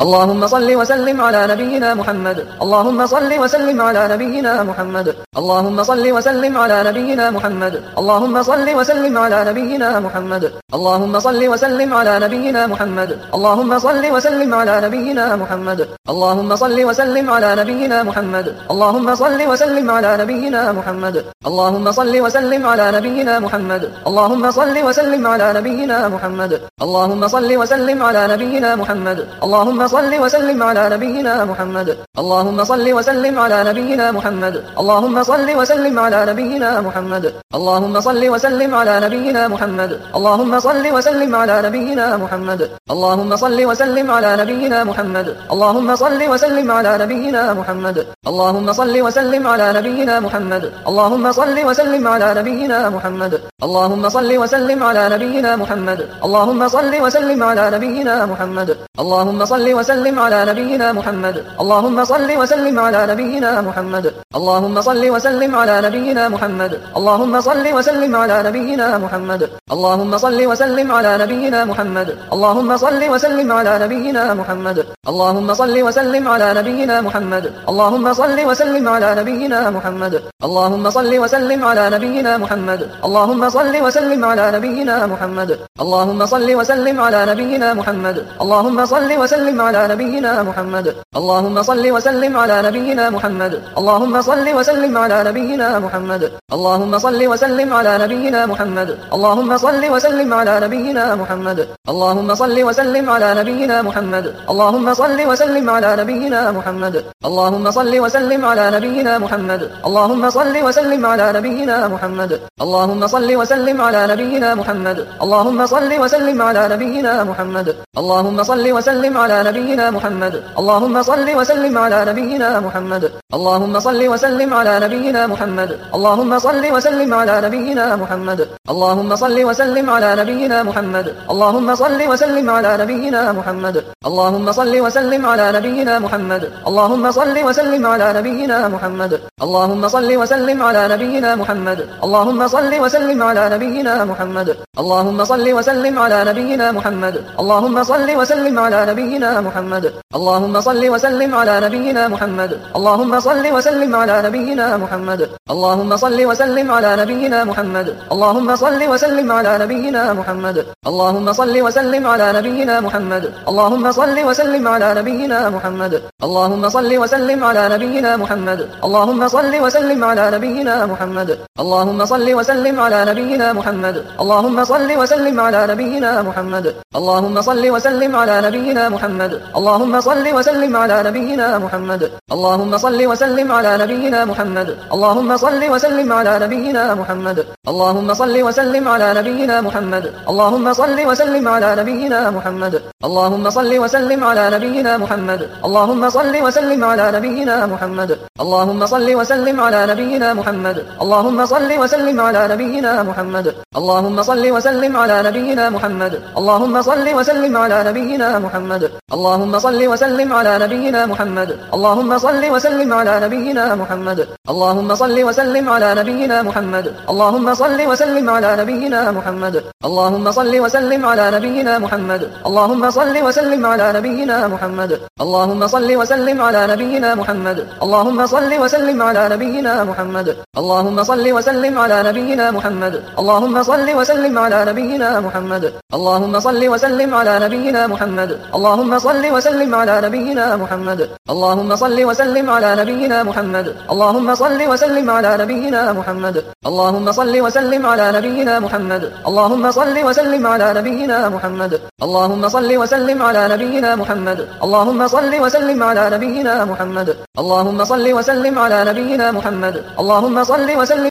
اللهم صل وسلم على نبينا محمد اللهم صل وسلم على نبينا محمد اللهم صل وسلم على نبينا محمد اللهم صل وسلم على نبينا محمد اللهم صل وسلم على نبينا محمد اللهم صل وسلم على نبينا محمد اللهم صل وسلم على نبينا محمد اللهم صل وسلم على نبينا محمد اللهم صل وسلم على نبينا محمد اللهم صل وسلم على نبينا محمد اللهم صل وسلم على نبينا محمد اللهم صل وسلم على نبينا محمد اللهم صل وسلم على نبينا محمد اللهم صل وسلم على نبينا محمد اللهم صل وسلم على نبينا محمد اللهم صل وسلم على نبينا محمد اللهم صل وسلم على نبينا محمد اللهم صل وسلم على نبينا محمد اللهم صل وسلم على نبينا محمد اللهم صل وسلم على نبينا محمد اللهم صل وسلم على نبينا محمد اللهم صل وسلم على نبينا محمد اللهم صل وسلم على نبينا محمد اللهم صل وسلم على نبينا محمد اللهم صل وسلم على نبينا محمد اللهم صل وسلم على نبينا محمد اللهم صل وسلم على نبينا محمد اللهم صل وسلم على نبينا محمد اللهم صل وسلم على نبينا محمد اللهم صل وسلم على نبينا محمد اللهم صل وسلم على نبينا محمد اللهم صل وسلم على نبينا محمد اللهم صل وسلم على نبينا محمد اللهم صل وسلم على نبينا محمد اللهم صل وسلم على نبينا محمد اللهم صل وسلم على نبينا محمد اللهم صل وسلم على نبينا محمد اللهم صل وسلم على نبينا محمد اللهم صل وسلم على نبينا محمد اللهم صل وسلم على نبينا محمد اللهم صل وسلم على نبينا محمد اللهم صل وسلم على نبينا محمد اللهم صل وسلم على نبينا محمد اللهم صل وسلم على نبينا محمد اللهم صل وسلم على نبينا محمد اللهم صل وسلم على نبينا محمد اللهم صل وسلم على نبينا محمد اللهم صل وسلم على نبينا محمد اللهم صل وسلم على نبينا محمد اللهم صل وسلم على نبينا محمد اللهم صل وسلم على نبينا محمد اللهم صل وسلم على نبينا محمد اللهم صل وسلم على نبينا محمد اللهم صل وسلم على نبينا محمد اللهم صل وسلم على نبينا محمد اللهم صل وسلم على نبينا محمد اللهم صل وسلم على نبينا محمد اللهم صل وسلم على نبينا محمد اللهم صل وسلم على نبينا محمد اللهم صل وسلم على نبينا محمد اللهم صل وسلم على نبينا محمد اللهم صل وسلم على نبينا محمد اللهم صل وسلم على نبينا محمد اللهم صل وسلم على نبينا محمد اللهم صل وسلم على نبينا محمد اللهم صل وسلم على نبينا محمد اللهم صل وسلم على نبينا محمد اللهم صل وسلم على نبينا محمد اللهم صل وسلم على نبينا محمد اللهم صل وسلم على نبينا محمد اللهم صل وسلم على نبينا محمد اللهم صل وسلم على نبينا محمد اللهم صل وسلم على نبينا محمد اللهم صل وسلم على نبينا محمد اللهم صل وسلم على نبينا محمد اللهم صل وسلم على نبينا محمد اللهم صل وسلم على نبينا محمد اللهم صل وسلم على نبينا محمد اللهم صل وسلم على نبينا محمد اللهم صل وسلم على نبينا محمد اللهم صل وسلم على نبينا محمد اللهم صل وسلم على نبينا محمد اللهم صل وسلم على نبينا محمد اللهم صل وسلم على نبينا محمد اللهم صل وسلم على نبينا محمد اللهم صل وسلم على نبينا محمد اللهم صل وسلم على نبينا محمد اللهم صل وسلم على نبينا محمد اللهم صل وسلم على نبينا محمد اللهم صل وسلم على نبينا محمد. اللهم صل وسلم على نبينا محمد. اللهم صل وسلم على نبينا محمد. اللهم صل وسلم على نبينا محمد. اللهم صل وسلم على نبينا محمد. اللهم صل وسلم على نبينا محمد. اللهم صل وسلم على نبينا محمد. اللهم صل وسلم على نبينا محمد. اللهم صل وسلم